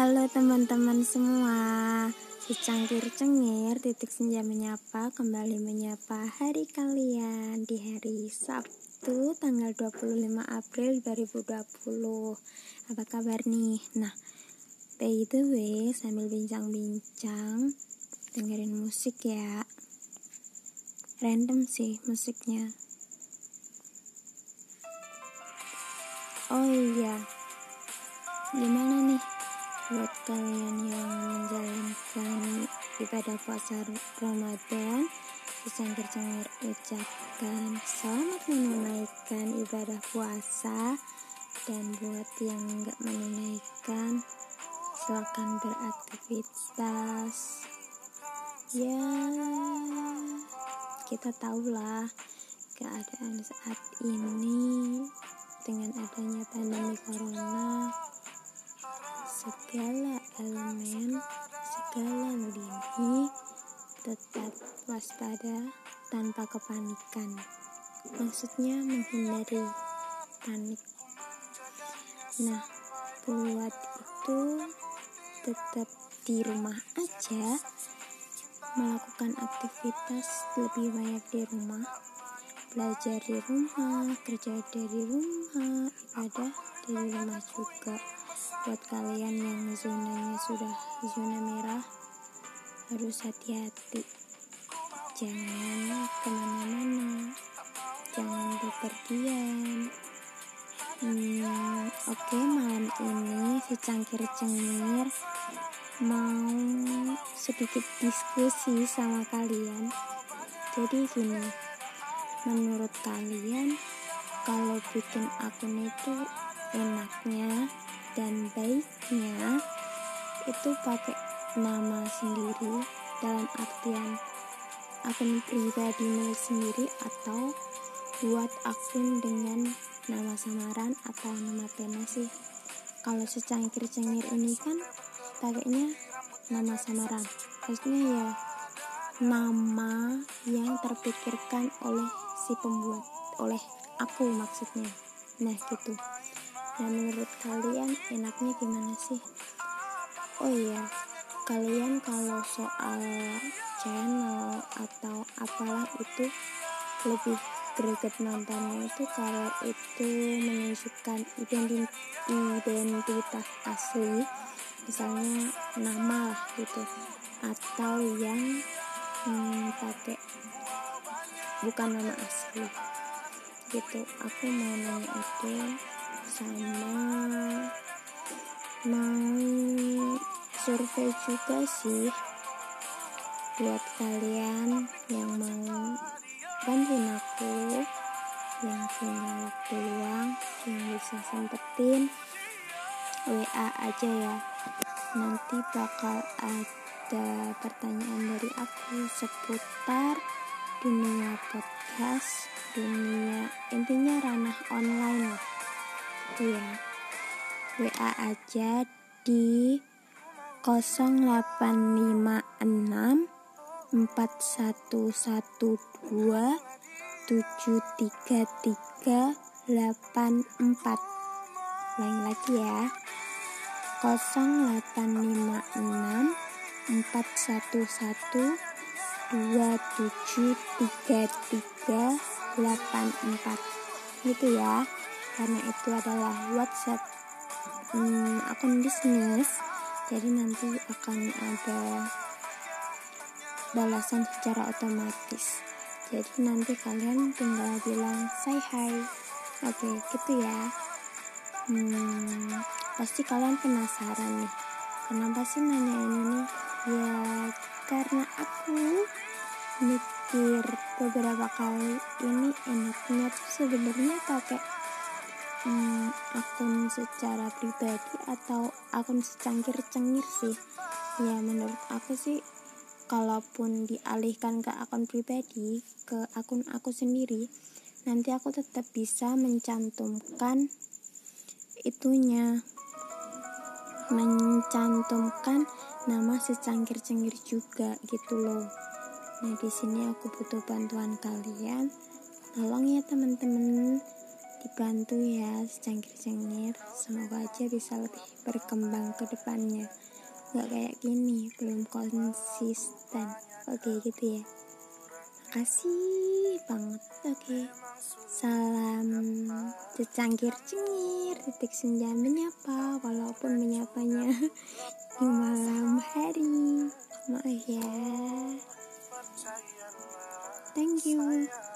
Halo teman-teman semua. Secangkir cengir titik senja menyapa Kembali menyapa hari kalian Di hari Sabtu tanggal 25 April 2020 Apa kabar nih? Nah by the way sambil bincang-bincang Dengerin musik ya. Random sih musiknya. Oh iya. Gimana nih buat kalian yang menjalankan ibadah puasa Ramadan Secangkir-cangkir ucapkan selamat menunaikan ibadah puasa. Dan buat yang nggak menunaikan silakan beraktivitas. Ya kita tahulah keadaan saat ini dengan adanya pandemi corona segala elemen segala lini tetap waspada tanpa kepanikan. Maksudnya menghindari panik. Nah buat itu tetap di rumah aja. Melakukan aktivitas lebih banyak di rumah. Belajar di rumah, kerja dari rumah, ibadah dari rumah juga. Buat kalian yang zonanya sudah zona merah, harus hati-hati. Jangan ke mana-mana, jangan bepergian. Hmm, Oke, okay, malam ini secangkir cengir mau sedikit diskusi sama kalian. Jadi gini, menurut kalian kalau bikin akun itu enaknya dan baiknya itu pakai nama sendiri dalam artian akun pribadi milik sendiri atau buat akun dengan nama samaran atau nama pena sih. Kalau secangkir cengir ini kan pakainya nama samaran. Maksudnya ya nama yang terpikirkan oleh si pembuat oleh aku maksudnya. Nah gitu nah menurut kalian enaknya gimana sih? Oh iya kalian kalau soal channel atau apalah itu lebih greget nontonnya itu kalau itu menunjukkan identitas asli misalnya nama lah gitu atau yang hmm, pakai bukan nama asli. Gitu aku mau nanya itu sama mau survei juga sih buat kalian yang mau bantuin aku yang punya waktu luang yang bisa sempetin WA aja ya. Nanti bakal ada pertanyaan dari aku seputar dunia podcast dunia intinya ranah online. lah itu ya WA aja di 0856 4112 733 84 lain lagi ya. 0856 411 273384 gitu ya karena itu adalah WhatsApp. Hmm, akun bisnis. Jadi nanti akan ada balasan secara otomatis. Jadi nanti kalian tinggal bilang say hi. Oke okay, gitu ya. Hmm, pasti kalian penasaran nih. Kenapa sih nanya ini ya karena aku mikir beberapa kali ini enaknya tuh sebenarnya pakai hmm, akun secara pribadi atau akun secangkir cengir sih ya menurut aku sih kalaupun dialihkan ke akun pribadi ke akun aku sendiri nanti aku tetap bisa mencantumkan itunya mencantumkan nama secangkir-cengir juga gitu loh. Nah di sini aku butuh bantuan kalian. Tolong ya teman-teman dibantu ya secangkir-cengir semoga aja bisa lebih berkembang ke depannya. Nggak kayak gini belum konsisten. Oke gitu ya. Makasih banget. Oke. Salam secangkir cengir titik senja menyapa walaupun menyapanya di malam hari. Maaf ya. Thank you